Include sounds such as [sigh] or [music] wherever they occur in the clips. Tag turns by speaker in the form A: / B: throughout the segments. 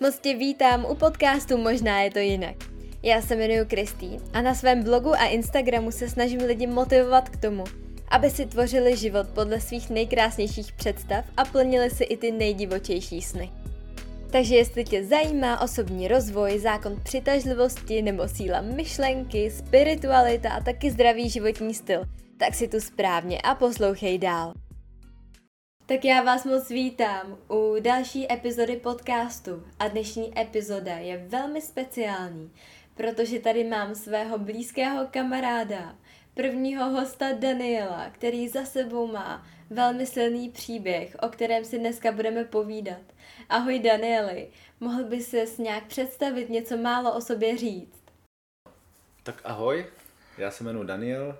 A: Moc tě vítám u podcastu Možná je to jinak. Já se jmenuji Kristý a na svém blogu a Instagramu se snažím lidi motivovat k tomu, aby si tvořili život podle svých nejkrásnějších představ a plnili si i ty nejdivočejší sny. Takže jestli tě zajímá osobní rozvoj, zákon přitažlivosti nebo síla myšlenky, spiritualita a taky zdravý životní styl, tak si tu správně a poslouchej dál. Tak já vás moc vítám u další epizody podcastu a dnešní epizoda je velmi speciální, protože tady mám svého blízkého kamaráda, prvního hosta Daniela, který za sebou má velmi silný příběh, o kterém si dneska budeme povídat. Ahoj Danieli, mohl by ses nějak představit, něco málo o sobě říct?
B: Tak ahoj, já se jmenuji Daniel,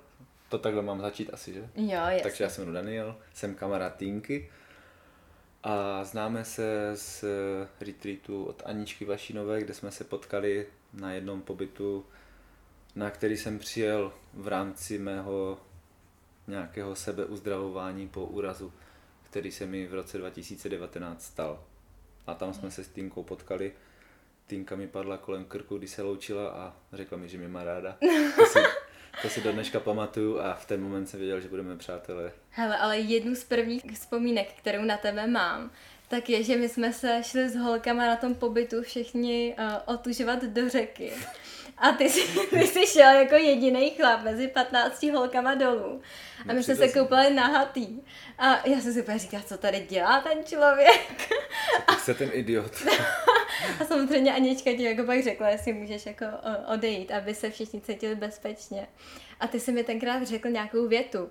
B: to takhle mám začít asi, že?
A: Jo, jasně.
B: Takže já se jmenuji Daniel, jsem kamarád Týnky a známe se z retreatu od Aničky Vašinové, kde jsme se potkali na jednom pobytu, na který jsem přijel v rámci mého nějakého sebeuzdravování po úrazu, který se mi v roce 2019 stal. A tam jsme se s Týnkou potkali. Týnka mi padla kolem krku, když se loučila a řekla mi, že mě má ráda. [laughs] To si, to si do dneška pamatuju a v ten moment jsem věděl, že budeme přátelé.
A: Hele, ale jednu z prvních vzpomínek, kterou na tebe mám, tak je, že my jsme se šli s holkama na tom pobytu všichni uh, otužovat do řeky. A ty jsi, [laughs] ty jsi šel jako jediný chlap mezi 15 holkama dolů. A my jsme se koupali nahatý. A já jsem si úplně říkala, co tady dělá ten člověk. [laughs]
B: Co chce ten idiot? [laughs]
A: a samozřejmě Anička ti jako pak řekla, jestli můžeš jako odejít, aby se všichni cítili bezpečně. A ty jsi mi tenkrát řekl nějakou větu,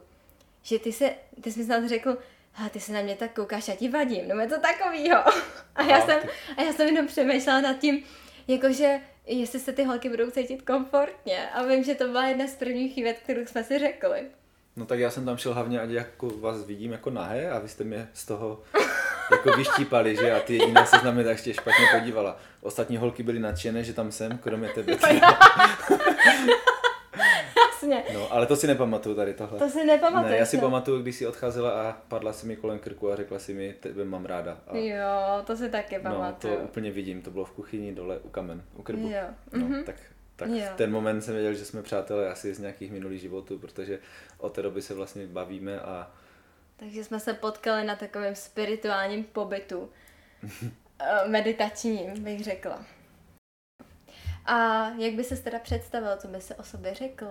A: že ty, se, ty jsi mi snad řekl, a ty se na mě tak koukáš, já ti vadím, no je to takovýho. [laughs] A já, jsem, a já jsem jenom přemýšlela nad tím, jakože jestli se ty holky budou cítit komfortně. A vím, že to byla jedna z prvních věd, kterou jsme si řekli.
B: No tak já jsem tam šel hlavně, ať jako vás vidím jako nahé a vy jste mě z toho [laughs] jako vyštípali, že a ty jediná se na mě tak ještě špatně podívala. Ostatní holky byly nadšené, že tam jsem, kromě tebe. [laughs]
A: Jasně.
B: No, ale to si nepamatuju tady tohle.
A: To si nepamatuju.
B: Ne, já si no. pamatuju, když jsi odcházela a padla si mi kolem krku a řekla si mi, tebe mám ráda. A...
A: Jo, to si taky pamatuju.
B: No, to úplně vidím, to bylo v kuchyni dole u kamen, u krbu.
A: Jo.
B: No, mm-hmm. tak tak jo. v ten moment jsem věděl, že jsme přátelé asi z nějakých minulých životů, protože od té doby se vlastně bavíme a...
A: Takže jsme se potkali na takovém spirituálním pobytu. [laughs] Eh, meditačním, bych řekla. A jak by se teda představil, co by se o sobě řekl?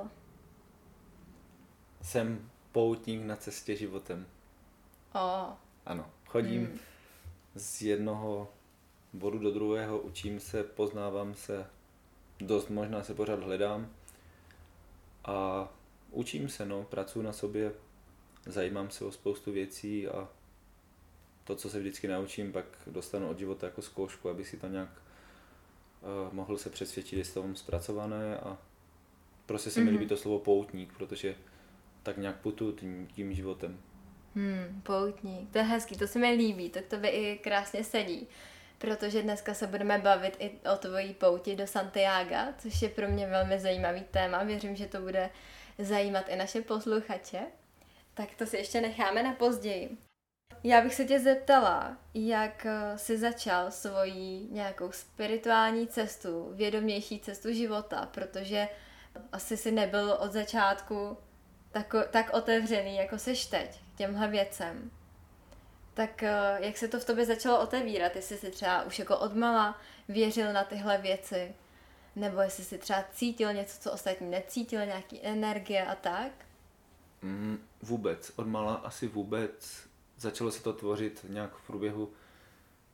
B: Jsem poutník na cestě životem.
A: O.
B: Ano, chodím hmm. z jednoho bodu do druhého, učím se, poznávám se, dost možná se pořád hledám a učím se, no, pracuji na sobě, zajímám se o spoustu věcí a to, co se vždycky naučím, pak dostanu od života jako zkoušku, aby si to nějak uh, mohl se přesvědčit, jestli to mám zpracované a prostě se mm-hmm. mi líbí mhm. to slovo poutník, protože tak nějak putuju tím, tím životem.
A: Hmm, poutník, to je hezký, to se mi líbí, to k tobě i krásně sedí protože dneska se budeme bavit i o tvojí pouti do Santiago, což je pro mě velmi zajímavý téma. Věřím, že to bude zajímat i naše posluchače. Tak to si ještě necháme na později. Já bych se tě zeptala, jak eh, jsi začal svoji nějakou spirituální cestu, vědomější cestu života, protože asi si nebyl od začátku tak, tak otevřený, jako seš teď k těmhle věcem. Tak eh, jak se to v tobě začalo otevírat? Jestli jsi třeba už jako odmala věřil na tyhle věci? Nebo jestli jsi třeba cítil něco, co ostatní necítili, nějaký energie a tak?
B: Mm, vůbec. Odmala asi vůbec. Začalo se to tvořit nějak v průběhu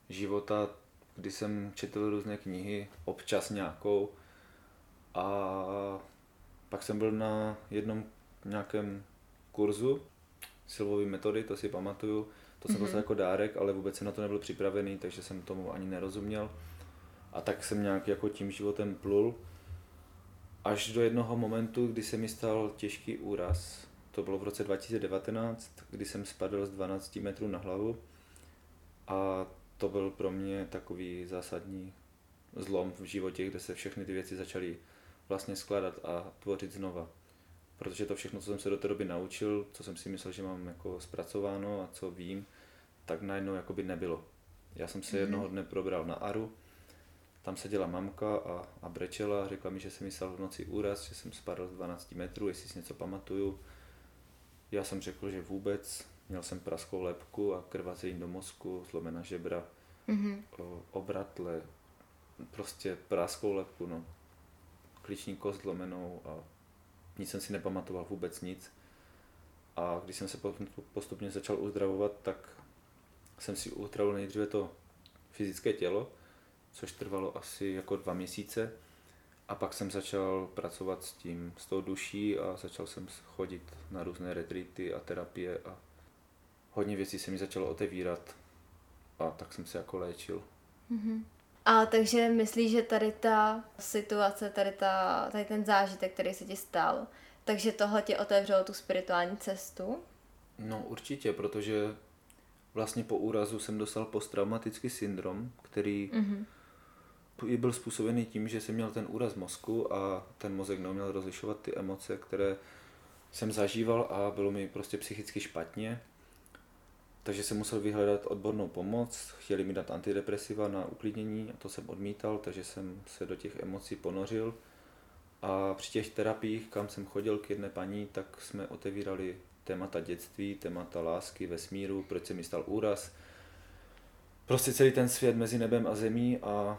B: života, kdy jsem četl různé knihy, občas nějakou. A pak jsem byl na jednom nějakém kurzu silové metody, to si pamatuju to jsem mm-hmm. dostal jako dárek, ale vůbec jsem na to nebyl připravený, takže jsem tomu ani nerozuměl. A tak jsem nějak jako tím životem plul. Až do jednoho momentu, kdy se mi stal těžký úraz. To bylo v roce 2019, kdy jsem spadl z 12 metrů na hlavu. A to byl pro mě takový zásadní zlom v životě, kde se všechny ty věci začaly vlastně skládat a tvořit znova. Protože to všechno, co jsem se do té doby naučil, co jsem si myslel, že mám jako zpracováno a co vím, tak najednou jakoby nebylo. Já jsem se mm-hmm. jednoho dne probral na Aru tam seděla mamka a, a brečela, řekla mi, že se mi stal v noci úraz, že jsem spadl z 12 metrů, jestli si něco pamatuju. Já jsem řekl, že vůbec, měl jsem praskou lepku a krvazení do mozku, zlomená žebra, mm-hmm. obratle, prostě praskou lepku, no. Kliční kost zlomenou a nic jsem si nepamatoval, vůbec nic. A když jsem se postupně začal uzdravovat, tak jsem si uzdravil nejdříve to fyzické tělo, což trvalo asi jako dva měsíce. A pak jsem začal pracovat s tím, s tou duší a začal jsem chodit na různé retreaty a terapie a hodně věcí se mi začalo otevírat a tak jsem se jako léčil.
A: Mm-hmm. A takže myslíš, že tady ta situace, tady, ta, tady ten zážitek, který se ti stal, takže tohle ti otevřelo tu spirituální cestu?
B: No určitě, protože vlastně po úrazu jsem dostal posttraumatický syndrom, který mm-hmm. byl způsobený tím, že jsem měl ten úraz mozku a ten mozek neuměl rozlišovat ty emoce, které jsem zažíval a bylo mi prostě psychicky špatně. Takže jsem musel vyhledat odbornou pomoc, chtěli mi dát antidepresiva na uklidnění a to jsem odmítal, takže jsem se do těch emocí ponořil. A při těch terapiích, kam jsem chodil k jedné paní, tak jsme otevírali témata dětství, témata lásky, vesmíru, proč se mi stal úraz. Prostě celý ten svět mezi nebem a zemí a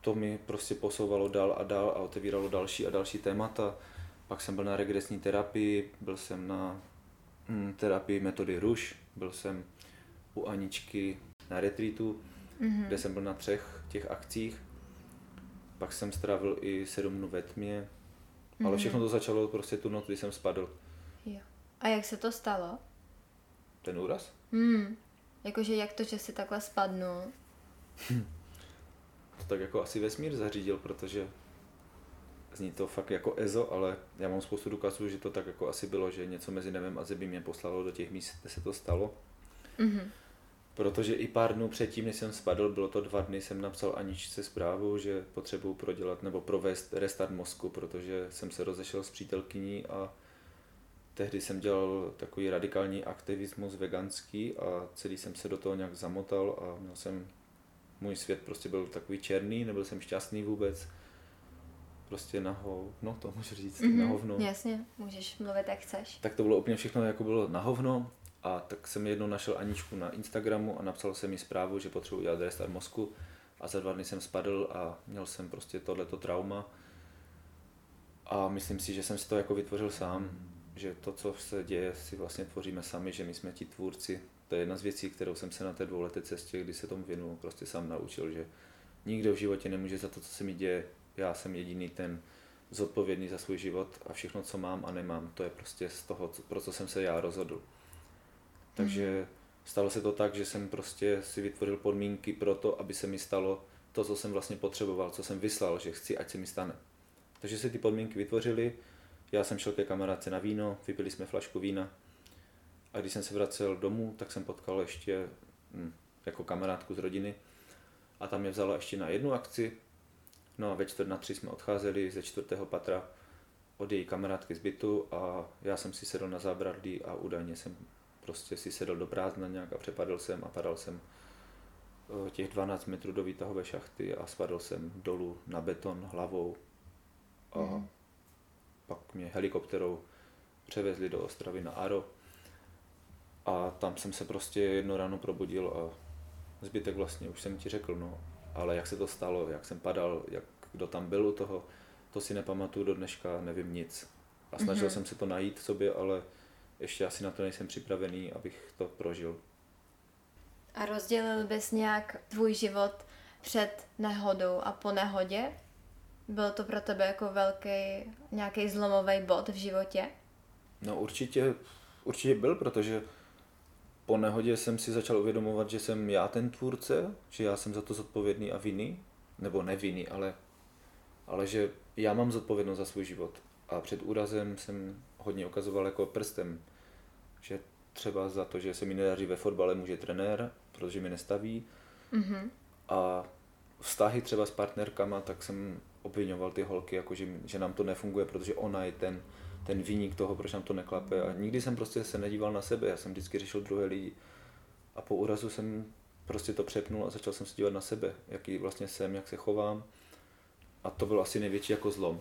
B: to mi prostě posouvalo dál a dál a otevíralo další a další témata. Pak jsem byl na regresní terapii, byl jsem na hm, terapii metody Rush, byl jsem u Aničky na retreatu, mm-hmm. kde jsem byl na třech těch akcích. Pak jsem strávil i sedm dnů ve tmě, mm-hmm. ale všechno to začalo prostě tu noc, kdy jsem spadl.
A: Jo. A jak se to stalo?
B: Ten úraz?
A: Hmm. Jakože jak to, že si takhle spadnul?
B: to tak jako asi vesmír zařídil, protože zní to fakt jako EZO, ale já mám spoustu důkazů, že to tak jako asi bylo, že něco mezi nebem a zemí mě poslalo do těch míst, kde se to stalo. Mm-hmm. Protože i pár dnů předtím, než jsem spadl, bylo to dva dny, jsem napsal Aničce zprávu, že potřebuju prodělat nebo provést restart mozku, protože jsem se rozešel s přítelkyní a tehdy jsem dělal takový radikální aktivismus veganský a celý jsem se do toho nějak zamotal a měl jsem, můj svět prostě byl takový černý, nebyl jsem šťastný vůbec prostě na no to můžu říct, mm-hmm, na hovno.
A: Jasně, můžeš mluvit jak chceš.
B: Tak to bylo úplně všechno jako bylo na hovno a tak jsem jednou našel Aničku na Instagramu a napsal jsem mi zprávu, že potřebuji dělat restart mozku a za dva dny jsem spadl a měl jsem prostě tohleto trauma a myslím si, že jsem si to jako vytvořil sám, že to, co se děje, si vlastně tvoříme sami, že my jsme ti tvůrci. To je jedna z věcí, kterou jsem se na té dvouleté cestě, kdy se tomu věnu, prostě sám naučil, že nikdo v životě nemůže za to, co se mi děje, já jsem jediný ten zodpovědný za svůj život a všechno, co mám a nemám, to je prostě z toho, pro co jsem se já rozhodl. Takže mm. stalo se to tak, že jsem prostě si vytvořil podmínky pro to, aby se mi stalo to, co jsem vlastně potřeboval, co jsem vyslal, že chci, ať se mi stane. Takže se ty podmínky vytvořily, já jsem šel ke kamarádce na víno, vypili jsme flašku vína a když jsem se vracel domů, tak jsem potkal ještě hm, jako kamarádku z rodiny a tam mě vzala ještě na jednu akci, No a ve čtvrt na tři jsme odcházeli ze čtvrtého patra od její kamarádky z bytu a já jsem si sedl na zábradlí a údajně jsem prostě si sedl do prázdna nějak a přepadl jsem a padal jsem eh, těch 12 metrů do výtahové šachty a spadl jsem dolů na beton hlavou a mm. pak mě helikopterou převezli do Ostravy na Aro a tam jsem se prostě jedno ráno probudil a zbytek vlastně už jsem ti řekl, no ale jak se to stalo, jak jsem padal, jak, kdo tam byl u toho, to si nepamatuju do dneška, nevím nic. A snažil mm-hmm. jsem se to najít v sobě, ale ještě asi na to nejsem připravený, abych to prožil.
A: A rozdělil bys nějak tvůj život před nehodou a po nehodě? Byl to pro tebe jako velký nějaký zlomový bod v životě?
B: No určitě, určitě byl, protože po nehodě jsem si začal uvědomovat, že jsem já ten tvůrce, že já jsem za to zodpovědný a vinný, nebo nevinný, ale, ale že já mám zodpovědnost za svůj život. A před úrazem jsem hodně ukazoval jako prstem, že třeba za to, že se mi nedaří ve fotbale, může trenér, protože mi nestaví. Mm-hmm. A vztahy třeba s partnerkama, tak jsem obvinoval ty holky, jako že, že nám to nefunguje, protože ona je ten, ten výnik toho, proč nám to neklape. A nikdy jsem prostě se nedíval na sebe, já jsem vždycky řešil druhé lidi. A po úrazu jsem prostě to přepnul a začal jsem se dívat na sebe, jaký vlastně jsem, jak se chovám. A to bylo asi největší jako zlom.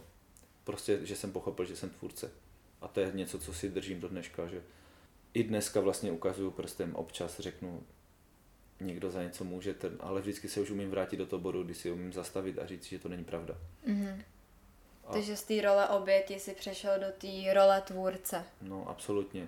B: Prostě, že jsem pochopil, že jsem tvůrce. A to je něco, co si držím do dneška, že i dneska vlastně ukazuju prstem, občas řeknu, někdo za něco může, ten, ale vždycky se už umím vrátit do toho bodu, kdy si umím zastavit a říct, že to není pravda.
A: Mm-hmm. A... Takže z té role oběti si přešel do té role tvůrce.
B: No, absolutně.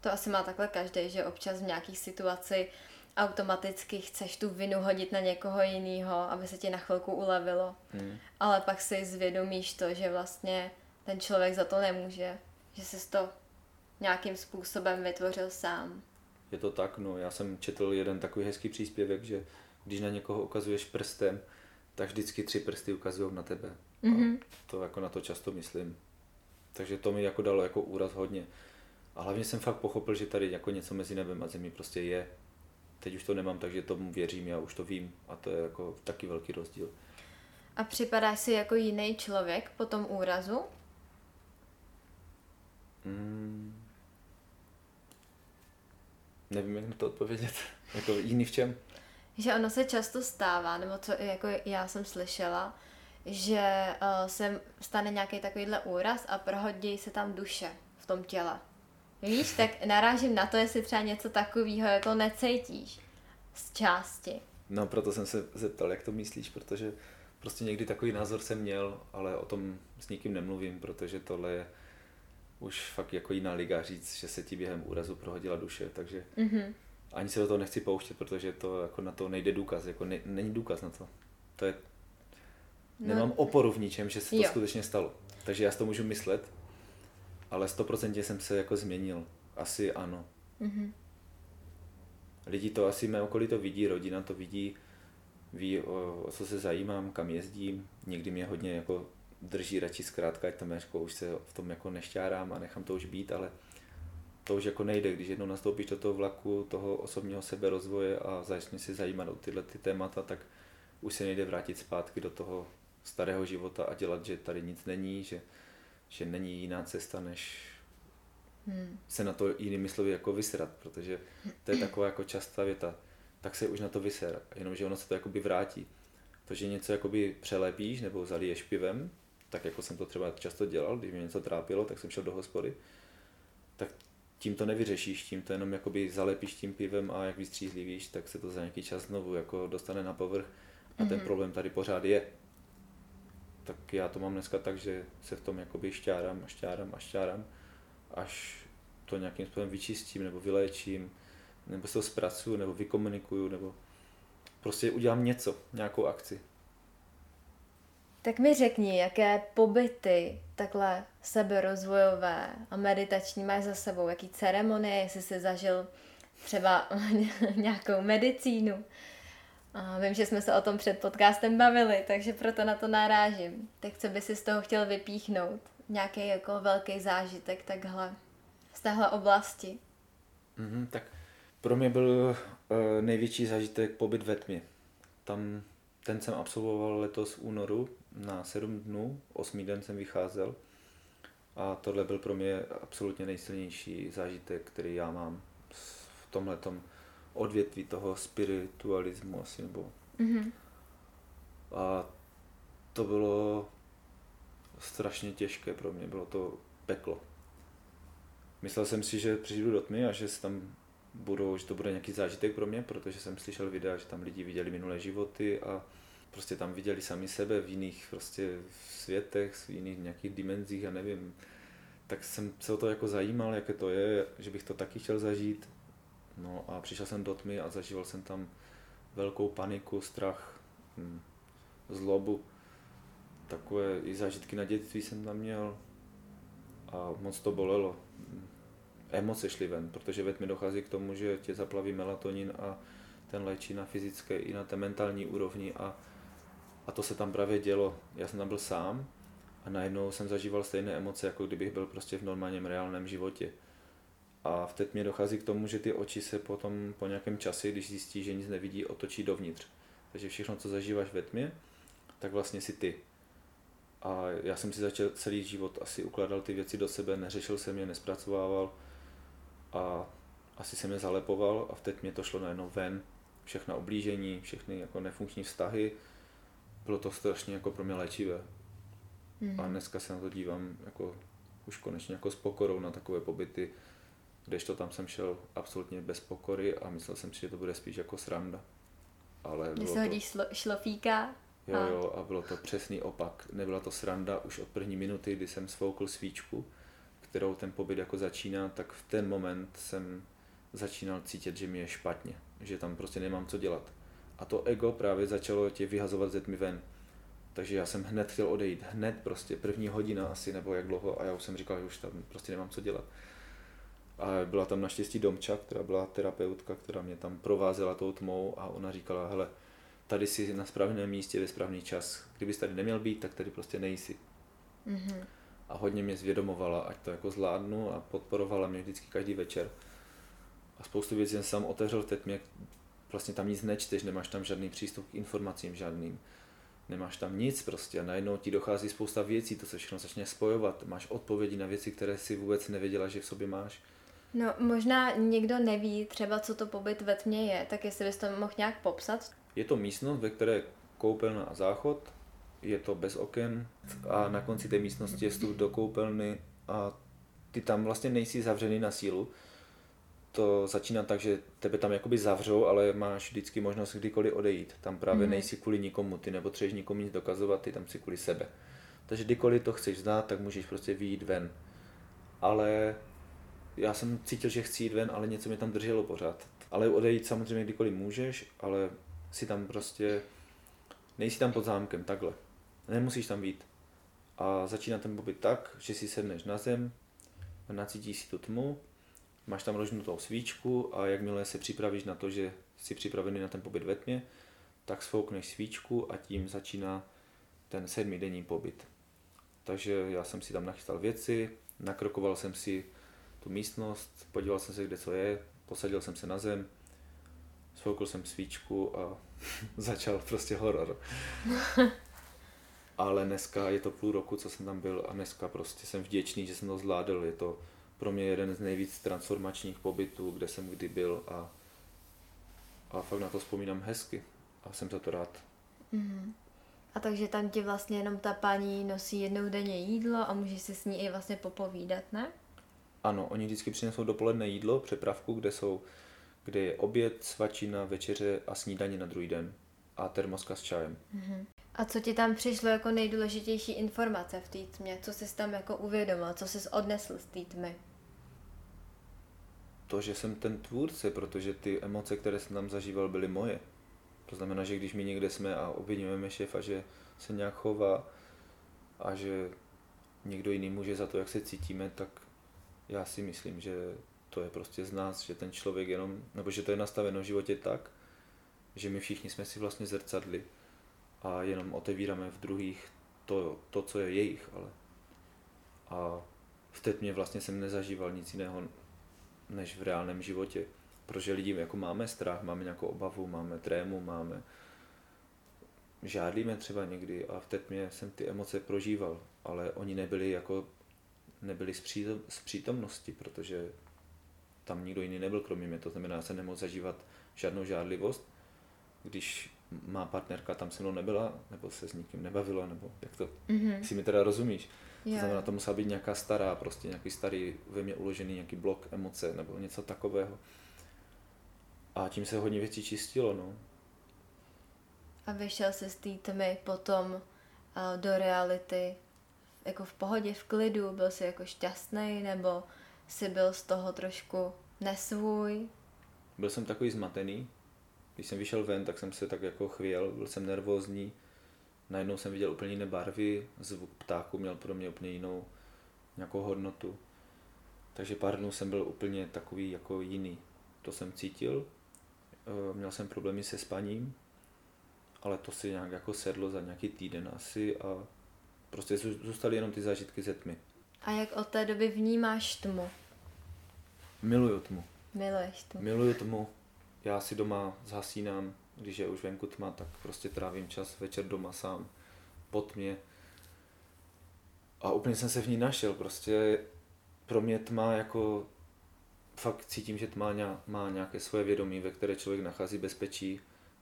A: To asi má takhle každý, že občas v nějakých situaci automaticky chceš tu vinu hodit na někoho jiného, aby se ti na chvilku ulevilo. Hmm. Ale pak si zvědomíš to, že vlastně ten člověk za to nemůže, že jsi to nějakým způsobem vytvořil sám.
B: Je to tak, no já jsem četl jeden takový hezký příspěvek, že když na někoho ukazuješ prstem, tak vždycky tři prsty ukazují na tebe. Mm-hmm. A to jako na to často myslím. Takže to mi jako dalo jako úraz hodně. A hlavně jsem fakt pochopil, že tady jako něco mezi nebem a zemí prostě je. Teď už to nemám, takže tomu věřím, já už to vím a to je jako taky velký rozdíl.
A: A připadáš si jako jiný člověk po tom úrazu?
B: Mm. Nevím, jak na to odpovědět. jako jiný v čem?
A: Že ono se často stává, nebo co jako já jsem slyšela, že uh, se stane nějaký takovýhle úraz a prohodí se tam duše v tom těle. Víš, tak narážím na to, jestli třeba něco takového jako necítíš z části.
B: No, proto jsem se zeptal, jak to myslíš, protože prostě někdy takový názor jsem měl, ale o tom s nikým nemluvím, protože tohle je už fakt jako jiná liga říct, že se ti během úrazu prohodila duše, takže mm-hmm. ani se do toho nechci pouštět, protože to jako na to nejde důkaz, jako ne, není důkaz na to. To je, no. nemám oporu v ničem, že se to jo. skutečně stalo. Takže já si to můžu myslet, ale stoprocentně jsem se jako změnil. Asi ano. Mm-hmm. Lidi to asi mé okolí to vidí, rodina to vidí, ví, o, o co se zajímám, kam jezdím. Někdy mě hodně jako drží radši zkrátka, ať tam jako už se v tom jako nešťárám a nechám to už být, ale to už jako nejde, když jednou nastoupíš do toho vlaku, toho osobního seberozvoje a začne si zajímat o tyhle ty témata, tak už se nejde vrátit zpátky do toho starého života a dělat, že tady nic není, že, že není jiná cesta, než hmm. se na to jinými slovy jako vysrat, protože to je taková jako častá věta, tak se už na to vyser, jenomže ono se to jakoby vrátí. To, že něco jakoby přelepíš nebo zaliješ pivem, tak jako jsem to třeba často dělal, když mě něco trápilo, tak jsem šel do hospody, tak tím to nevyřešíš, tím to jenom jakoby zalepíš tím pivem a jak vystřízlivíš, tak se to za nějaký čas znovu jako dostane na povrch a mm-hmm. ten mhm. problém tady pořád je. Tak já to mám dneska tak, že se v tom jakoby šťárám a šťárám a šťárám, až to nějakým způsobem vyčistím nebo vyléčím, nebo se to zpracuju, nebo vykomunikuju, nebo prostě udělám něco, nějakou akci.
A: Tak mi řekni, jaké pobyty takhle seberozvojové a meditační máš za sebou, jaký ceremonie, jestli jsi zažil třeba [laughs] nějakou medicínu. A vím, že jsme se o tom před podcastem bavili, takže proto na to narážím. Tak co by si z toho chtěl vypíchnout? Nějaký jako velký zážitek takhle z téhle oblasti?
B: Mm-hmm, tak pro mě byl uh, největší zážitek pobyt ve tmě. Tam ten jsem absolvoval letos v únoru na 7 dnů, 8 den jsem vycházel a tohle byl pro mě absolutně nejsilnější zážitek, který já mám v tomhle odvětví toho spiritualismu asi, nebo mm-hmm. a to bylo strašně těžké pro mě, bylo to peklo. Myslel jsem si, že přijdu do tmy a že tam budou, že to bude nějaký zážitek pro mě, protože jsem slyšel videa, že tam lidi viděli minulé životy a prostě tam viděli sami sebe v jiných prostě světech, v jiných nějakých dimenzích, a nevím. Tak jsem se o to jako zajímal, jaké to je, že bych to taky chtěl zažít. No a přišel jsem do tmy a zažíval jsem tam velkou paniku, strach, hm, zlobu. Takové i zážitky na dětství jsem tam měl a moc to bolelo. Emoce šly ven, protože ve tmě dochází k tomu, že tě zaplaví melatonin a ten léčí na fyzické i na té mentální úrovni a a to se tam právě dělo. Já jsem tam byl sám a najednou jsem zažíval stejné emoce, jako kdybych byl prostě v normálním reálném životě. A v teď mě dochází k tomu, že ty oči se potom po nějakém čase, když zjistí, že nic nevidí, otočí dovnitř. Takže všechno, co zažíváš ve tmě, tak vlastně si ty. A já jsem si začal celý život asi ukladal ty věci do sebe, neřešil jsem je, nespracovával a asi jsem je zalepoval a v teď mě to šlo najednou ven. všechna oblížení, všechny jako nefunkční vztahy. Bylo to strašně jako pro mě léčivé. Mm-hmm. A dneska se na to dívám jako už konečně jako s pokorou na takové pobyty, kdežto tam jsem šel absolutně bez pokory a myslel jsem si, že to bude spíš jako sranda.
A: Ale Když se hodíš to... šlofíka.
B: Jo, a... jo, a bylo to přesný opak. Nebyla to sranda už od první minuty, kdy jsem svoukl svíčku, kterou ten pobyt jako začíná, tak v ten moment jsem začínal cítit, že mi je špatně, že tam prostě nemám co dělat. A to ego právě začalo tě vyhazovat ze tmy ven. Takže já jsem hned chtěl odejít, hned prostě, první hodina asi, nebo jak dlouho, a já už jsem říkal, že už tam prostě nemám co dělat. A byla tam naštěstí Domča, která byla terapeutka, která mě tam provázela tou tmou a ona říkala, hele, tady jsi na správném místě ve správný čas. Kdybys tady neměl být, tak tady prostě nejsi. Mm-hmm. A hodně mě zvědomovala, ať to jako zvládnu a podporovala mě vždycky každý večer. A spoustu věcí jsem sám otevřel v tmě, vlastně tam nic nečteš, nemáš tam žádný přístup k informacím žádným nemáš tam nic prostě a najednou ti dochází spousta věcí, to se všechno začne spojovat, máš odpovědi na věci, které si vůbec nevěděla, že v sobě máš.
A: No možná někdo neví třeba, co to pobyt ve tmě je, tak jestli bys to mohl nějak popsat?
B: Je to místnost, ve které koupelna a záchod, je to bez oken a na konci té místnosti je vstup do koupelny a ty tam vlastně nejsi zavřený na sílu, to začíná tak, že tebe tam jakoby zavřou, ale máš vždycky možnost kdykoliv odejít. Tam právě mm. nejsi kvůli nikomu, ty nepotřebuješ nikomu nic dokazovat, ty tam si kvůli sebe. Takže kdykoliv to chceš znát, tak můžeš prostě vyjít ven. Ale já jsem cítil, že chci jít ven, ale něco mě tam drželo pořád. Ale odejít samozřejmě kdykoliv můžeš, ale si tam prostě, nejsi tam pod zámkem, takhle. Nemusíš tam být. A začíná ten pobyt tak, že si sedneš na zem, nacítíš si tu tmu, máš tam rozvinutou svíčku a jakmile se připravíš na to, že jsi připravený na ten pobyt ve tmě, tak svoukneš svíčku a tím začíná ten sedmidenní pobyt. Takže já jsem si tam nachystal věci, nakrokoval jsem si tu místnost, podíval jsem se, kde co je, posadil jsem se na zem, svoukl jsem svíčku a [laughs] začal prostě horor. [laughs] Ale dneska je to půl roku, co jsem tam byl a dneska prostě jsem vděčný, že jsem to zvládl. Je to pro mě jeden z nejvíc transformačních pobytů, kde jsem kdy byl a, a fakt na to vzpomínám hezky a jsem za to rád. Mm-hmm.
A: A takže tam ti vlastně jenom ta paní nosí jednou denně jídlo a můžeš si s ní i vlastně popovídat, ne?
B: Ano, oni vždycky přinesou dopoledne jídlo, přepravku, kde jsou, kde je oběd, svačina, večeře a snídaně na druhý den a termoska s čajem. Mm-hmm.
A: A co ti tam přišlo jako nejdůležitější informace v té tmě? Co jsi tam jako uvědomil? Co jsi odnesl z té tmy?
B: to, že jsem ten tvůrce, protože ty emoce, které jsem tam zažíval, byly moje. To znamená, že když my někde jsme a obvinujeme šéfa, že se nějak chová a že někdo jiný může za to, jak se cítíme, tak já si myslím, že to je prostě z nás, že ten člověk jenom, nebo že to je nastaveno v životě tak, že my všichni jsme si vlastně zrcadli a jenom otevíráme v druhých to, to co je jejich, ale a v té tmě vlastně jsem nezažíval nic jiného, než v reálném životě. Protože lidi jako máme strach, máme nějakou obavu, máme trému, máme žádlíme třeba někdy a v té tmě jsem ty emoce prožíval, ale oni nebyli jako nebyli z, přítom, z přítomnosti, protože tam nikdo jiný nebyl kromě mě, to znamená, já jsem nemohl zažívat žádnou žádlivost, když má partnerka tam se mnou nebyla, nebo se s nikým nebavila, nebo jak to, mm-hmm. si mi teda rozumíš. To znamená, to musela být nějaká stará, prostě nějaký starý ve mně uložený nějaký blok emoce nebo něco takového. A tím se hodně věcí čistilo, no.
A: A vyšel se z té tmy potom uh, do reality jako v pohodě, v klidu, byl jsi jako šťastný nebo jsi byl z toho trošku nesvůj?
B: Byl jsem takový zmatený. Když jsem vyšel ven, tak jsem se tak jako chvěl, byl jsem nervózní najednou jsem viděl úplně jiné barvy, zvuk ptáku měl pro mě úplně jinou nějakou hodnotu. Takže pár dnů jsem byl úplně takový jako jiný. To jsem cítil. Eh, měl jsem problémy se spaním, ale to si nějak jako sedlo za nějaký týden asi a prostě zůstaly jenom ty zážitky ze tmy.
A: A jak od té doby vnímáš tmu?
B: Miluju tmu.
A: Miluješ tmu.
B: Miluju tmu. Já si doma zhasínám když je už venku tma, tak prostě trávím čas večer doma sám, pod mě. A úplně jsem se v ní našel, prostě pro mě tma jako fakt cítím, že tma má nějaké svoje vědomí, ve které člověk nachází bezpečí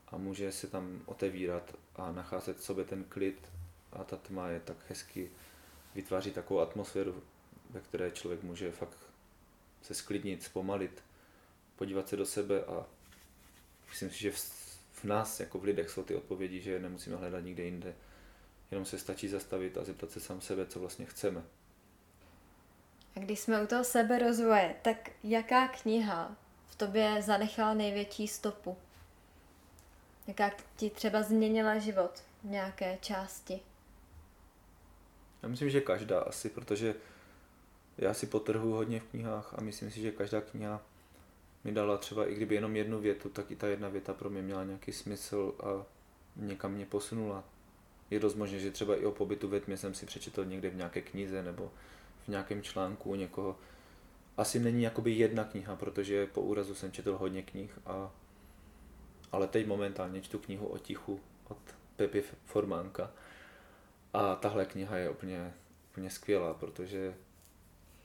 B: a může se tam otevírat a nacházet v sobě ten klid a ta tma je tak hezky, vytváří takovou atmosféru, ve které člověk může fakt se sklidnit, zpomalit, podívat se do sebe a myslím si, že v, nás, jako v lidech, jsou ty odpovědi, že nemusíme hledat nikde jinde. Jenom se stačí zastavit a zeptat se sám sebe, co vlastně chceme.
A: A když jsme u toho seberozvoje, tak jaká kniha v tobě zanechala největší stopu? Jaká ti třeba změnila život v nějaké části?
B: Já myslím, že každá asi, protože já si potrhu hodně v knihách a myslím si, že každá kniha mi dala třeba, i kdyby jenom jednu větu, tak i ta jedna věta pro mě měla nějaký smysl a někam mě posunula. Je dost možné, že třeba i o pobytu ve tmě jsem si přečetl někde v nějaké knize nebo v nějakém článku někoho. Asi není jakoby jedna kniha, protože po úrazu jsem četl hodně knih, a, ale teď momentálně čtu knihu o tichu od Pepi Formánka. A tahle kniha je úplně, úplně skvělá, protože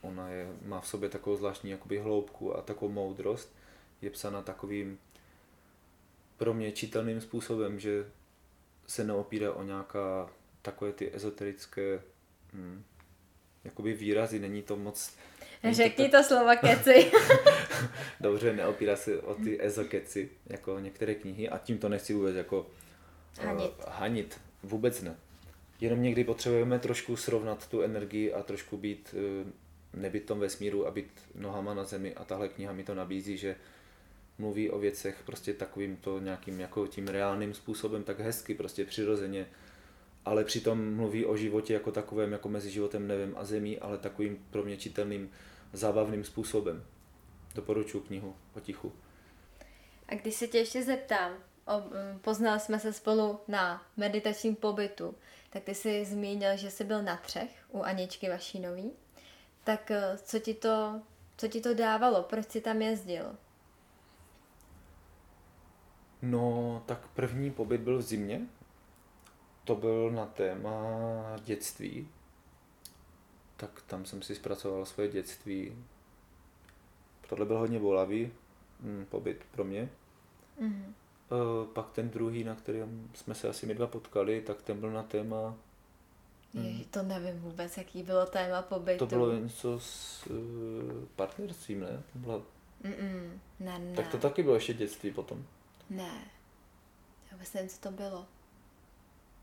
B: ona je, má v sobě takovou zvláštní jakoby hloubku a takovou moudrost. Je psána takovým pro mě čitelným způsobem, že se neopírá o nějaká takové ty ezoterické hm, jakoby výrazy, není to moc...
A: Řekni to, to slova keci. [laughs]
B: Dobře, neopírá se o ty ezokeci, jako některé knihy a tím to nechci vůbec jako
A: hanit. Uh,
B: hanit. Vůbec ne. Jenom někdy potřebujeme trošku srovnat tu energii a trošku být, uh, nebyt tom vesmíru a být nohama na zemi a tahle kniha mi to nabízí, že mluví o věcech prostě takovým to nějakým jako tím reálným způsobem, tak hezky, prostě přirozeně, ale přitom mluví o životě jako takovém, jako mezi životem nevím a zemí, ale takovým pro mě čitelným, zábavným způsobem. Doporučuji knihu o tichu.
A: A když se tě ještě zeptám, mm, poznali jsme se spolu na meditačním pobytu, tak ty jsi zmínil, že jsi byl na třech u Aničky Vašínový. Tak eh, co ti to, co ti to dávalo? Proč jsi tam jezdil?
B: No, tak první pobyt byl v zimě. To byl na téma dětství. Tak tam jsem si zpracoval svoje dětství. Tohle byl hodně bolavý hm, pobyt pro mě. Mm-hmm. E, pak ten druhý, na kterém jsme se asi my dva potkali, tak ten byl na téma
A: Ježi, to nevím vůbec, jaký bylo téma pobytu.
B: To bylo něco s uh, partnerstvím, ne? To bylo...
A: Mm-mm, ne, ne.
B: Tak to taky bylo ještě dětství potom.
A: Ne. Já vůbec nevím, co to bylo.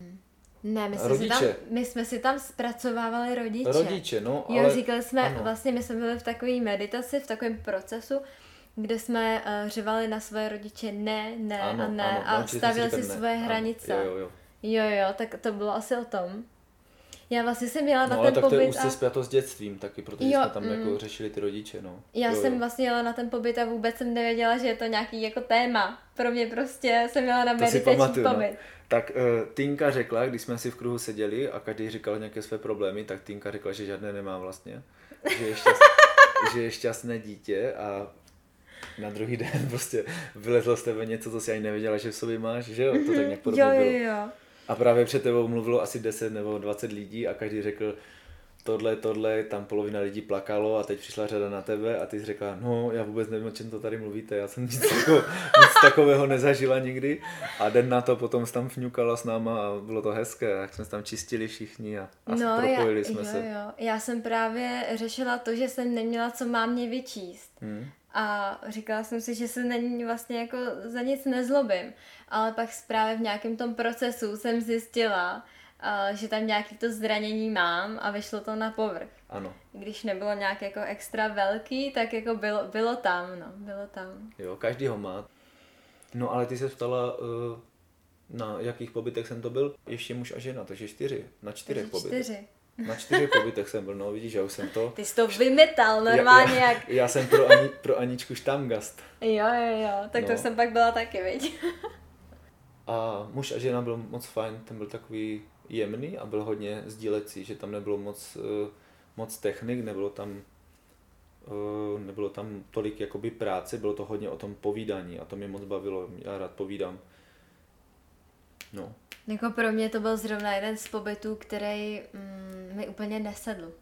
A: Hm. Ne, my jsme, si tam, my jsme si tam zpracovávali rodiče.
B: Rodiče, no,
A: ale... Jo, říkali jsme, ano. vlastně my jsme byli v takové meditaci, v takovém procesu, kde jsme uh, řevali na své rodiče ne, ne ano, a ne ano, a stavili si ne. svoje hranice.
B: Jo, jo, jo.
A: Jo, jo, tak to bylo asi o tom. Já vlastně jsem jela
B: no,
A: na ten
B: tak
A: pobyt.
B: to je už a... spjato s dětstvím taky, protože jo, jsme tam mm, jako řešili ty rodiče, no.
A: Já jo, jsem jo. vlastně jela na ten pobyt a vůbec jsem nevěděla, že je to nějaký jako téma. Pro mě prostě jsem jela na meditační no. pobyt. No.
B: Tak uh, Tinka řekla, když jsme si v kruhu seděli a každý říkal nějaké své problémy, tak Tinka řekla, že žádné nemá vlastně. Že je, šťast, [laughs] že je šťastné dítě a na druhý den prostě vylezlo z tebe něco, co si ani nevěděla, že v sobě máš, že jo? To tak nějak
A: podobně jo, jo, jo.
B: A právě před tebou mluvilo asi 10 nebo 20 lidí a každý řekl, tohle, tohle, tam polovina lidí plakalo a teď přišla řada na tebe a ty jsi řekla, no já vůbec nevím, o čem to tady mluvíte, já jsem nic, [laughs] tako, nic takového nezažila nikdy a den na to potom jsi tam fňukala s náma a bylo to hezké, jak jsme tam čistili všichni a, a no, propojili
A: já,
B: jsme
A: jo,
B: se.
A: Jo. Já jsem právě řešila to, že jsem neměla co mám mě vyčíst. Hmm. A říkala jsem si, že se na ní vlastně jako za nic nezlobím. Ale pak právě v nějakém tom procesu jsem zjistila, že tam nějaký to zranění mám a vyšlo to na povrch.
B: Ano.
A: Když nebylo nějak jako extra velký, tak jako bylo, bylo tam, no, bylo tam.
B: Jo, každý ho má. No ale ty se ptala, na jakých pobytech jsem to byl? Ještě muž a žena, takže čtyři, na čtyřech pobytech. čtyři. Na čtyřech pobytech jsem byl, no vidíš, já už jsem to...
A: Ty jsi to vymetal normálně
B: já, já,
A: jak...
B: Já jsem pro, Ani, pro Aničku štamgast.
A: Jo, jo, jo, tak no. to jsem pak byla taky, viď?
B: a muž a žena byl moc fajn, ten byl takový jemný a byl hodně sdílecí, že tam nebylo moc, uh, moc technik, nebylo tam uh, nebylo tam tolik jakoby práce, bylo to hodně o tom povídání a to mě moc bavilo, já rád povídám. No.
A: Jako pro mě to byl zrovna jeden z pobytů, který mm, mi úplně nesedl.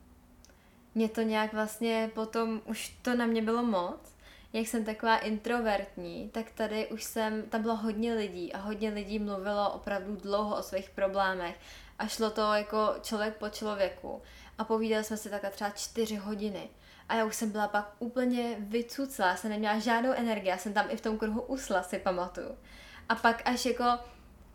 A: Mě to nějak vlastně potom, už to na mě bylo moc. jak jsem taková introvertní, tak tady už jsem, tam bylo hodně lidí a hodně lidí mluvilo opravdu dlouho o svých problémech a šlo to jako člověk po člověku a povídali jsme si takhle třeba čtyři hodiny. A já už jsem byla pak úplně vycucla, jsem neměla žádnou energii, já jsem tam i v tom kruhu usla, si pamatuju. A pak až jako,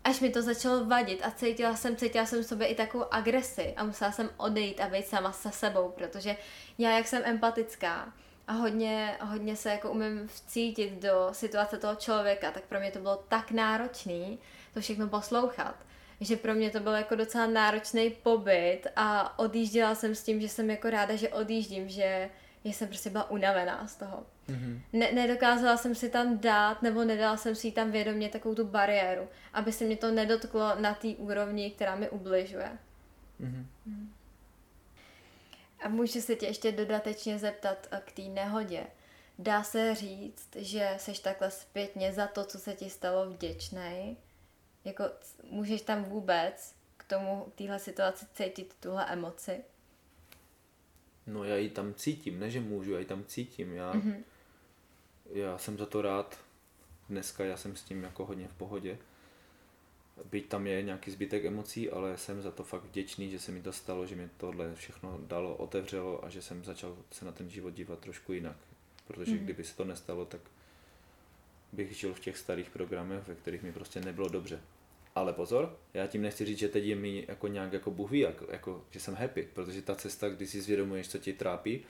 A: až mi to začalo vadit a cítila jsem, cítila jsem v sobě i takovou agresi a musela jsem odejít a být sama se sebou, protože já, jak jsem empatická a hodně, hodně se jako umím vcítit do situace toho člověka, tak pro mě to bylo tak náročné to všechno poslouchat že pro mě to byl jako docela náročný pobyt a odjížděla jsem s tím, že jsem jako ráda, že odjíždím, že jsem prostě byla unavená z toho. Mm-hmm. Ne, nedokázala jsem si tam dát, nebo nedala jsem si tam vědomě takovou tu bariéru, aby se mě to nedotklo na té úrovni, která mi ubližuje. Mm-hmm. Mm. A můžu se tě ještě dodatečně zeptat eh, k té nehodě. Dá se říct, že seš takhle zpětně za to, co se ti stalo vděčný? Jako můžeš tam vůbec k tomu, k téhle situaci cítit tuhle emoci?
B: No já ji tam cítím, ne že můžu, já ji tam cítím. Já, mm-hmm. Já jsem za to rád. Dneska já jsem s tím jako hodně v pohodě. Byť tam je nějaký zbytek emocí, ale jsem za to fakt vděčný, že se mi to stalo, že mi tohle všechno dalo, otevřelo a že jsem začal se na ten život dívat trošku jinak. Protože mm-hmm. kdyby se to nestalo, tak bych žil v těch starých programech, ve kterých mi prostě nebylo dobře. Ale pozor, já tím nechci říct, že teď je mi jako nějak jako Bůh ví, jako, jako, že jsem happy, protože ta cesta, kdy si zvědomuješ, co tě trápí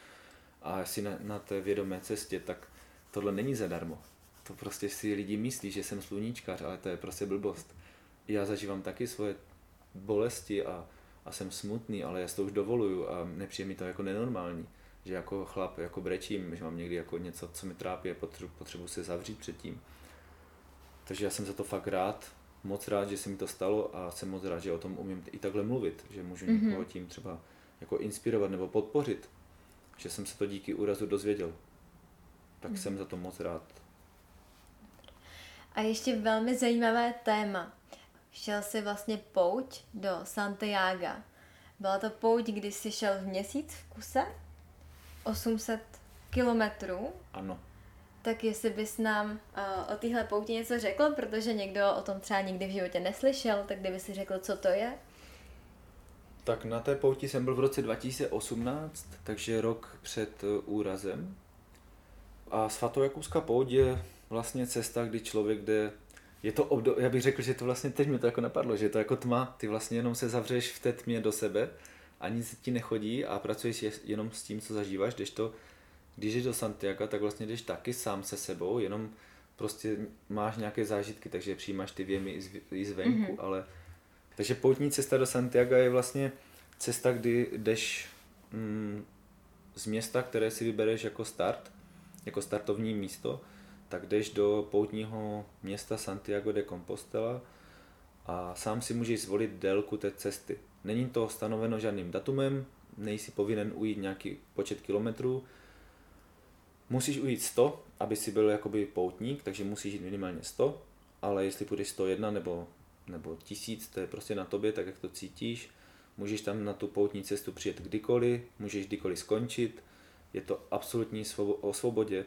B: a jsi na, na té vědomé cestě, tak tohle není zadarmo. To prostě si lidi myslí, že jsem sluníčkař, ale to je prostě blbost. Já zažívám taky svoje bolesti a, a jsem smutný, ale já si to už dovoluju a nepřijde mi to jako nenormální. Že jako chlap jako brečím, že mám někdy jako něco, co mi trápí a potřebuji, potřebuji se zavřít předtím. Takže já jsem za to fakt rád moc rád, že se mi to stalo a jsem moc rád, že o tom umím i takhle mluvit, že můžu mm-hmm. někoho tím třeba jako inspirovat nebo podpořit, že jsem se to díky úrazu dozvěděl. Tak mm. jsem za to moc rád.
A: A ještě velmi zajímavé téma. Šel jsi vlastně pouť do Santiago. Byla to pouť, kdy jsi šel v měsíc v kuse? 800 kilometrů?
B: Ano
A: tak jestli bys nám uh, o téhle pouti něco řekl, protože někdo o tom třeba nikdy v životě neslyšel, tak kdyby si řekl, co to je?
B: Tak na té pouti jsem byl v roce 2018, takže rok před uh, úrazem. A svatojakuská pouť je vlastně cesta, kdy člověk jde je to obdo- já bych řekl, že to vlastně teď mi to jako napadlo, že je to jako tma, ty vlastně jenom se zavřeš v té tmě do sebe a nic ti nechodí a pracuješ jenom s tím, co zažíváš, když to když jdeš do Santiago, tak vlastně jdeš taky sám se sebou, jenom prostě máš nějaké zážitky, takže přijímáš ty věmy i, z, i zvenku, mm-hmm. ale takže poutní cesta do Santiago je vlastně cesta, kdy jdeš mm, z města, které si vybereš jako start, jako startovní místo, tak jdeš do poutního města Santiago de Compostela a sám si můžeš zvolit délku té cesty. Není to stanoveno žádným datumem, nejsi povinen ujít nějaký počet kilometrů, Musíš ujít 100, aby si byl jakoby poutník, takže musíš jít minimálně 100, ale jestli půjdeš 101 nebo, nebo 1000, to je prostě na tobě, tak jak to cítíš. Můžeš tam na tu poutní cestu přijet kdykoliv, můžeš kdykoliv skončit, je to absolutní svobo- o svobodě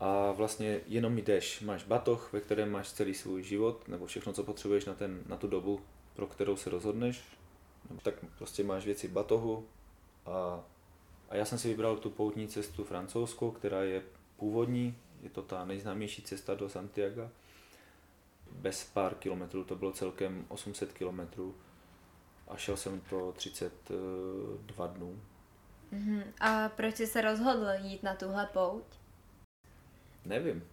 B: a vlastně jenom jdeš. Máš batoh, ve kterém máš celý svůj život, nebo všechno, co potřebuješ na, ten, na tu dobu, pro kterou se rozhodneš, tak prostě máš věci v batohu a a já jsem si vybral tu poutní cestu francouzskou, která je původní, je to ta nejznámější cesta do Santiago. Bez pár kilometrů, to bylo celkem 800 kilometrů a šel jsem to 32 dnů.
A: Uh-huh. A proč jsi se rozhodl jít na tuhle pouť?
B: Nevím.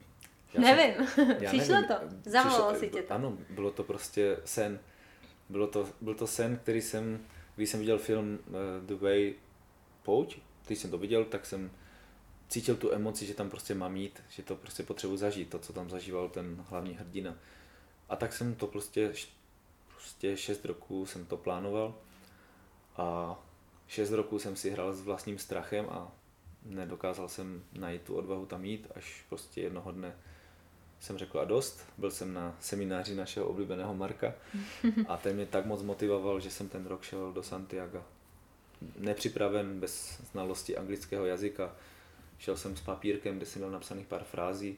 A: Já nevím. Jsem, [laughs] Přišlo nevím. to? Zavolalo si tě to?
B: Ano, bylo to prostě sen. Bylo to, byl to sen, který jsem, když jsem viděl film uh, The Way Pouť, když jsem to viděl, tak jsem cítil tu emoci, že tam prostě mám jít, že to prostě potřebuji zažít, to, co tam zažíval ten hlavní hrdina. A tak jsem to prostě, prostě 6 roků jsem to plánoval a 6 roků jsem si hrál s vlastním strachem a nedokázal jsem najít tu odvahu tam jít, až prostě jednoho dne jsem řekl a dost. Byl jsem na semináři našeho oblíbeného Marka a ten mě tak moc motivoval, že jsem ten rok šel do Santiago nepřipraven, bez znalosti anglického jazyka. Šel jsem s papírkem, kde jsem měl napsaných pár frází.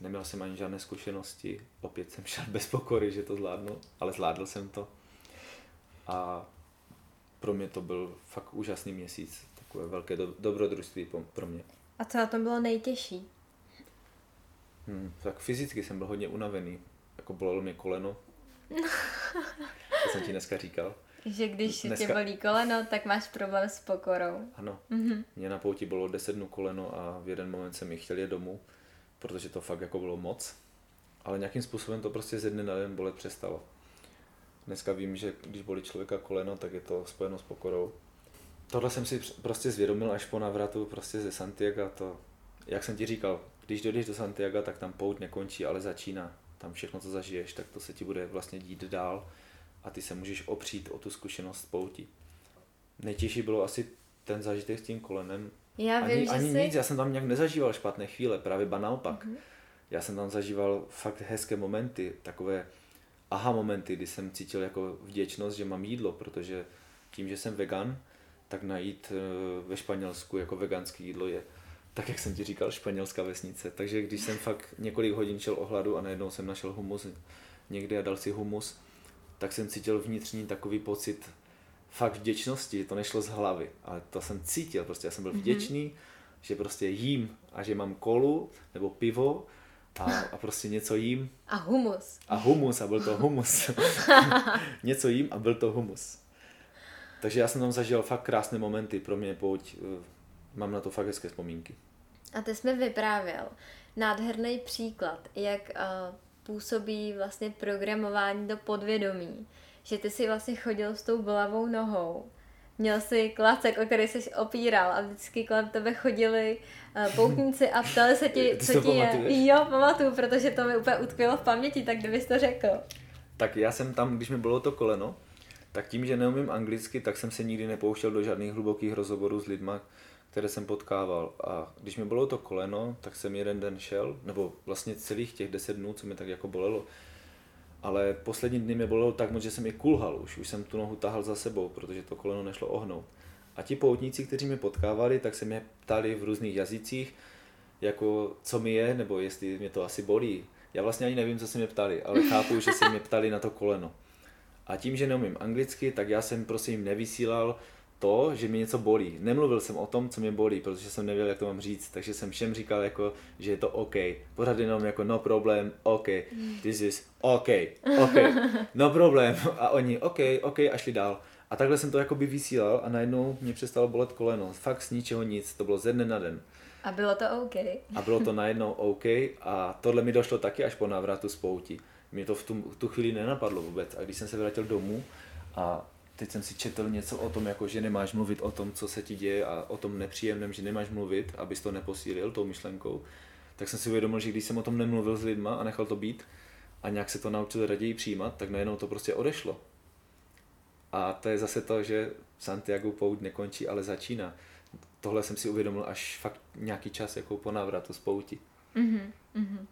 B: Neměl jsem ani žádné zkušenosti. Opět jsem šel bez pokory, že to zvládnu, ale zvládl jsem to. A pro mě to byl fakt úžasný měsíc. Takové velké do, dobrodružství pro mě.
A: A co na tom bylo nejtěžší?
B: Hmm, tak fyzicky jsem byl hodně unavený. Jako bolelo mě koleno. [laughs] to jsem ti dneska říkal.
A: Že když dneska... tě bolí koleno, tak máš problém s pokorou.
B: Ano. Mm-hmm. Mě na pouti bylo 10 dnů koleno a v jeden moment jsem mi chtěl jít domů, protože to fakt jako bylo moc. Ale nějakým způsobem to prostě ze dne na den bolet přestalo. Dneska vím, že když bolí člověka koleno, tak je to spojeno s pokorou. Tohle jsem si prostě zvědomil až po návratu prostě ze Santiago. To, jak jsem ti říkal, když dojdeš do Santiago, tak tam pout nekončí, ale začíná. Tam všechno, co zažiješ, tak to se ti bude vlastně dít dál a ty se můžeš opřít o tu zkušenost pouti. Nejtěžší bylo asi ten zážitek s tím kolenem.
A: Já
B: ani,
A: vím,
B: ani
A: že
B: nic, já jsem tam nějak nezažíval špatné chvíle, právě ba naopak. Mm-hmm. Já jsem tam zažíval fakt hezké momenty, takové aha momenty, kdy jsem cítil jako vděčnost, že mám jídlo, protože tím, že jsem vegan, tak najít eh, ve Španělsku jako veganské jídlo je tak, jak jsem ti říkal, španělská vesnice. Takže když jsem fakt několik hodin šel o hladu a najednou jsem našel humus někde a dal si humus, tak jsem cítil vnitřní takový pocit fakt vděčnosti, to nešlo z hlavy, ale to jsem cítil, prostě já jsem byl mhm. vděčný, mm-hmm. že prostě jím a že mám kolu nebo pivo a, a prostě něco jím.
A: A humus.
B: A humus a byl to humus. [laughs] něco jím a byl to humus. Takže já jsem tam zažil fakt krásné momenty, pro mě pojď, eh, mám na to fakt hezké vzpomínky.
A: A ty jsi mi vyprávěl nádherný příklad, jak uh, působí vlastně programování do podvědomí. Že ty si vlastně chodil s tou bolavou nohou, měl si klacek, o který jsi opíral a vždycky kolem tebe chodili uh, poutníci a ptali se ti,
B: co ti je.
A: Jo, pamatuju, protože to mi úplně utkvělo v paměti, tak kdybys to řekl.
B: Tak já jsem tam, když mi bylo to koleno, tak tím, že neumím anglicky, tak jsem se nikdy nepouštěl do žádných hlubokých rozhovorů s lidmi, které jsem potkával. A když mi bylo to koleno, tak jsem jeden den šel, nebo vlastně celých těch deset dnů, co mi tak jako bolelo, ale poslední dny mě bolelo tak moc, že jsem je kulhal už, už jsem tu nohu tahal za sebou, protože to koleno nešlo ohnout. A ti poutníci, kteří mě potkávali, tak se mě ptali v různých jazycích, jako co mi je, nebo jestli mě to asi bolí. Já vlastně ani nevím, co se mě ptali, ale chápu, že se mě ptali na to koleno. A tím, že neumím anglicky, tak já jsem jim nevysílal to, že mi něco bolí. Nemluvil jsem o tom, co mě bolí, protože jsem nevěděl, jak to mám říct, takže jsem všem říkal, jako, že je to OK. Pořád jenom jako no problém, OK, this is OK, OK, no problém. A oni OK, OK a šli dál. A takhle jsem to jako by vysílal a najednou mě přestalo bolet koleno. Fakt z ničeho nic, to bylo ze dne na den.
A: A bylo to OK.
B: A bylo to najednou OK a tohle mi došlo taky až po návratu z pouti. Mě to v tu, v tu chvíli nenapadlo vůbec. A když jsem se vrátil domů a teď jsem si četl něco o tom, jako že nemáš mluvit o tom, co se ti děje a o tom nepříjemném, že nemáš mluvit, abys to neposílil tou myšlenkou, tak jsem si uvědomil, že když jsem o tom nemluvil s lidma a nechal to být a nějak se to naučil raději přijímat, tak najednou to prostě odešlo. A to je zase to, že Santiago pout nekončí, ale začíná. Tohle jsem si uvědomil až fakt nějaký čas jako po návratu z pouti. Mm-hmm.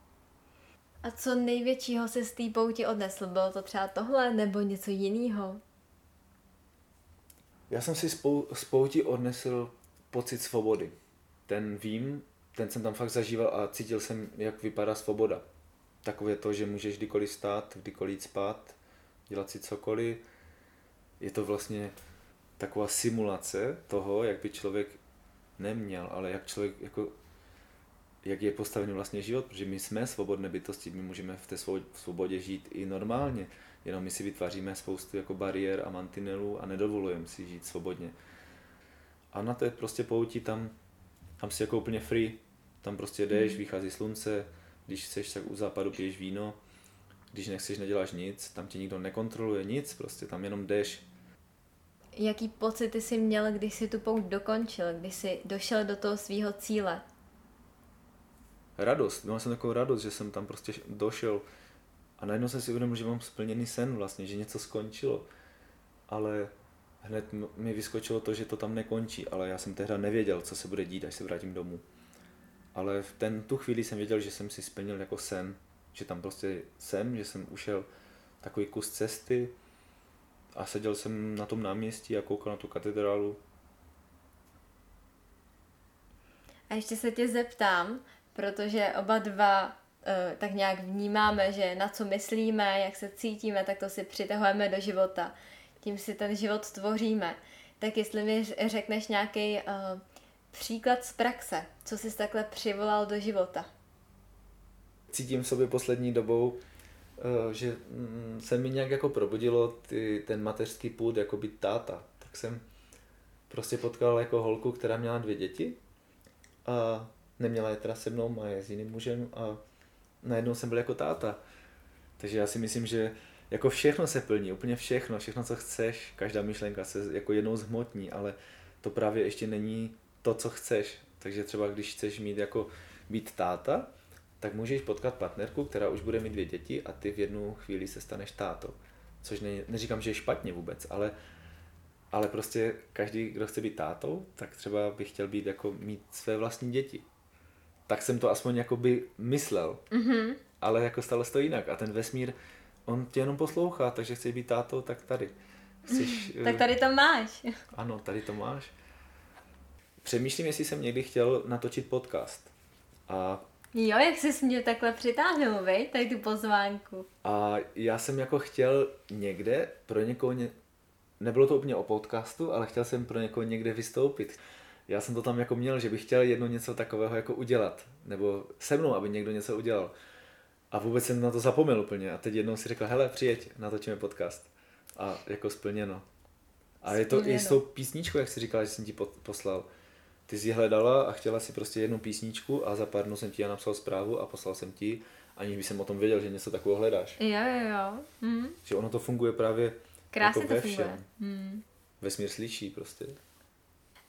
A: A co největšího se z té pouti odnesl? Bylo to třeba tohle nebo něco jiného?
B: Já jsem si z pouti odnesl pocit svobody. Ten vím, ten jsem tam fakt zažíval a cítil jsem, jak vypadá svoboda. Takové to, že můžeš kdykoliv stát, kdykoliv spát, dělat si cokoliv. Je to vlastně taková simulace toho, jak by člověk neměl, ale jak člověk jako jak je postavený vlastně život, protože my jsme svobodné bytosti, my můžeme v té svobodě žít i normálně, jenom my si vytváříme spoustu jako bariér a mantinelů a nedovolujeme si žít svobodně. A na té prostě pouti tam, tam si jako úplně free, tam prostě jdeš, hmm. vychází slunce, když chceš, tak u západu piješ víno, když nechceš, neděláš nic, tam tě nikdo nekontroluje nic, prostě tam jenom jdeš.
A: Jaký pocity jsi měl, když jsi tu pouť dokončil, když jsi došel do toho svého cíle?
B: radost. Měl jsem takovou radost, že jsem tam prostě došel a najednou jsem si uvědomil, že mám splněný sen vlastně, že něco skončilo. Ale hned mi vyskočilo to, že to tam nekončí, ale já jsem tehdy nevěděl, co se bude dít, až se vrátím domů. Ale v ten, tu chvíli jsem věděl, že jsem si splnil jako sen, že tam prostě jsem, že jsem ušel takový kus cesty a seděl jsem na tom náměstí a koukal na tu katedrálu
A: A ještě se tě zeptám, protože oba dva tak nějak vnímáme, že na co myslíme, jak se cítíme, tak to si přitahujeme do života. Tím si ten život tvoříme. Tak jestli mi řekneš nějaký uh, příklad z praxe, co jsi takhle přivolal do života?
B: Cítím v sobě poslední dobou, uh, že mm, se mi nějak jako probudilo ty, ten mateřský půd jako být táta. Tak jsem prostě potkal jako holku, která měla dvě děti a neměla je teda se mnou, má je s jiným mužem a najednou jsem byl jako táta. Takže já si myslím, že jako všechno se plní, úplně všechno, všechno, co chceš, každá myšlenka se jako jednou zhmotní, ale to právě ještě není to, co chceš. Takže třeba když chceš mít jako být táta, tak můžeš potkat partnerku, která už bude mít dvě děti a ty v jednu chvíli se staneš tátou. Což ne, neříkám, že je špatně vůbec, ale ale prostě každý, kdo chce být tátou, tak třeba by chtěl být jako mít své vlastní děti. Tak jsem to aspoň jakoby myslel. Mm-hmm. Ale jako stalo se to jinak. A ten vesmír, on tě jenom poslouchá, takže chci být tátou, tak tady.
A: Chceš, tak tady to máš. [laughs]
B: Ano, tady to máš. Přemýšlím, jestli jsem někdy chtěl natočit podcast. A
A: Jo, jak jsi mě takhle přitáhnul, vej, tady tu pozvánku.
B: A já jsem jako chtěl někde pro někoho ně, nebylo to úplně o podcastu, ale chtěl jsem pro někoho někde vystoupit. Já jsem to tam jako měl, že bych chtěl jedno něco takového jako udělat, nebo se mnou, aby někdo něco udělal. A vůbec jsem na to zapomněl úplně. A teď jednou si řekl, hele, přijeď, natočíme podcast. A jako splněno. A je to i s tou písničkou, jak jsi říkala, že jsem ti poslal. Ty jsi hledala a chtěla si prostě jednu písničku a za pár dnů jsem ti já napsal zprávu a poslal jsem ti, aniž by jsem o tom věděl, že něco takového hledáš.
A: Jo, jo, jo. Mm.
B: Že ono to funguje právě
A: Krásně jako to funguje. Hmm.
B: Vesmír slyší prostě.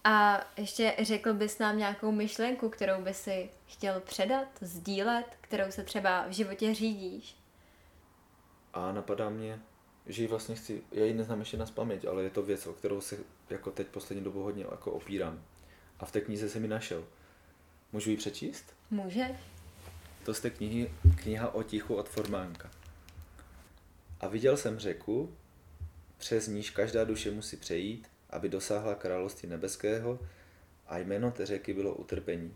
A: A ještě řekl bys nám nějakou myšlenku, kterou by si chtěl předat, sdílet, kterou se třeba v životě řídíš?
B: A napadá mě, že ji vlastně chci, já ji neznám ještě na paměť, ale je to věc, o kterou se jako teď poslední dobu hodně jako opírám. A v té knize se mi našel. Můžu ji přečíst?
A: Může.
B: To z té knihy, kniha o tichu od Formánka. A viděl jsem řeku, přes níž každá duše musí přejít, aby dosáhla království nebeského a jméno té řeky bylo utrpení.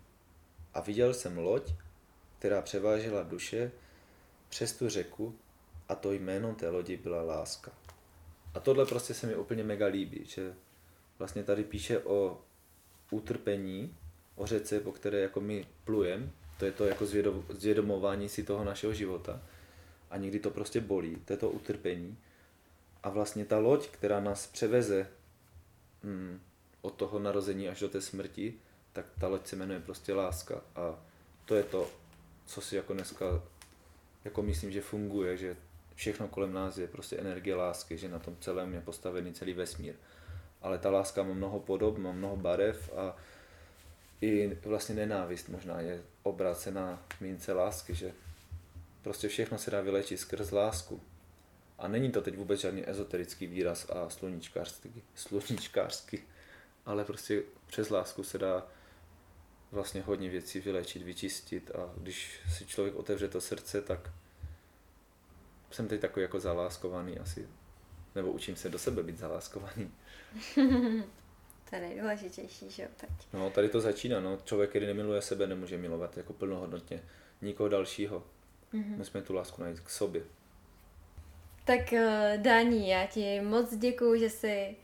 B: A viděl jsem loď, která převážela duše přes tu řeku a to jméno té lodi byla láska. A tohle prostě se mi úplně mega líbí, že vlastně tady píše o utrpení, o řece, po které jako my plujem, to je to jako zvědomování si toho našeho života a někdy to prostě bolí, to je to utrpení a vlastně ta loď, která nás převeze hmm, od toho narození až do té smrti, tak ta loď se jmenuje prostě láska. A to je to, co si jako dneska jako myslím, že funguje, že všechno kolem nás je prostě energie lásky, že na tom celém je postavený celý vesmír. Ale ta láska má mnoho podob, má mnoho barev a i vlastně nenávist možná je obrácená mince lásky, že prostě všechno se dá vylečit skrz lásku. A není to teď vůbec žádný ezoterický výraz a sluníčkářský, sluníčkářský ale prostě přes lásku se dá vlastně hodně věcí vylečit, vyčistit a když si člověk otevře to srdce, tak jsem teď takový jako zaláskovaný asi, nebo učím se do sebe být zaláskovaný. [laughs]
A: to je nejdůležitější, že jo, teď.
B: No, tady to začíná, no. Člověk, který nemiluje sebe, nemůže milovat jako plnohodnotně nikoho dalšího. Mm-hmm. Musíme tu lásku najít k sobě.
A: Tak eh, Dani, já ti moc děkuju, že jsi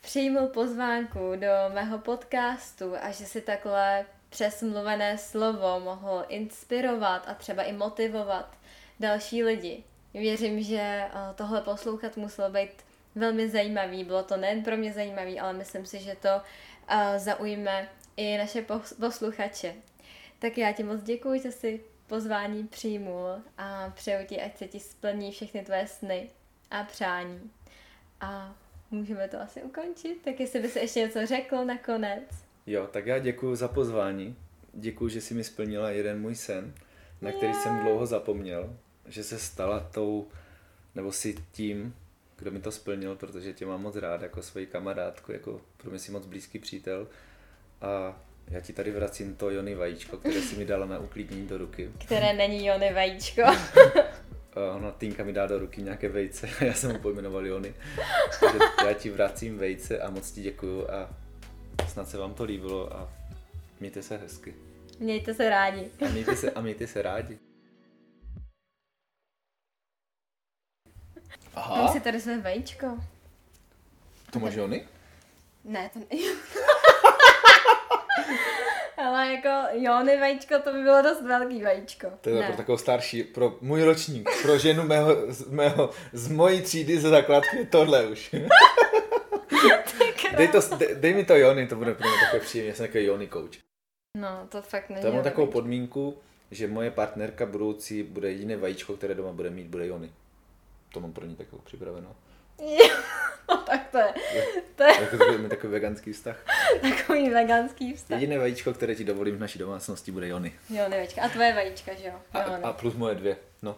A: přijmul pozvánku do mého podcastu a že si takhle přes mluvené slovo mohl inspirovat a třeba i motivovat další lidi. Věřím, že eh, tohle poslouchat muselo být velmi zajímavý. Bylo to nejen pro mě zajímavý, ale myslím si, že to eh, zaujme i naše posluchače. Tak já ti moc děkuji, že jsi pozvání přijmul a přeju ti, ať se ti splní všechny tvé sny a přání. A můžeme to asi ukončit, tak jestli by se ještě něco řekl nakonec.
B: Jo, tak já děkuji za pozvání. Děkuji, že jsi mi splnila jeden můj sen, na který yeah. jsem dlouho zapomněl, že se stala tou, nebo si tím, kdo mi to splnil, protože tě mám moc rád jako svoji kamarádku, jako pro mě si moc blízký přítel. A já ti tady vracím to Jony vajíčko, které si mi dala na uklidnění do ruky.
A: Které není Jony vajíčko. [laughs]
B: ona Týnka mi dá do ruky nějaké vejce a [laughs] já jsem mu pojmenoval Jony. Takže já ti vracím vejce a moc ti děkuju a snad se vám to líbilo a Mějte se hezky.
A: Mějte se rádi.
B: A mějte se, a mějte se rádi.
A: Tam
B: Aha,
A: si tady své vajíčko.
B: to máš Jony?
A: Ne, to ne. [laughs] Ale jako Jony vajíčko, to by bylo dost velký vajíčko.
B: To je
A: ne.
B: pro takovou starší, pro můj ročník, pro ženu mého, z, mého, z mojí třídy ze základky je tohle už. [laughs] dej, to, dej, dej, mi to Jony, to bude pro mě takové příjemné, já jsem takový Jony coach.
A: No, to fakt není.
B: To mám takovou
A: vajíčko.
B: podmínku, že moje partnerka budoucí bude jediné vajíčko, které doma bude mít, bude Jony. To mám pro ní takovou připraveno.
A: No, [laughs] tak to je, to je
B: Jako takový, takový veganský vztah. [laughs]
A: takový veganský vztah.
B: Jediné vajíčko, které ti dovolím v naší domácnosti, bude Jony.
A: Jony vajíčka. A tvoje vajíčka, že jo?
B: A,
A: Jony.
B: a plus moje dvě. No,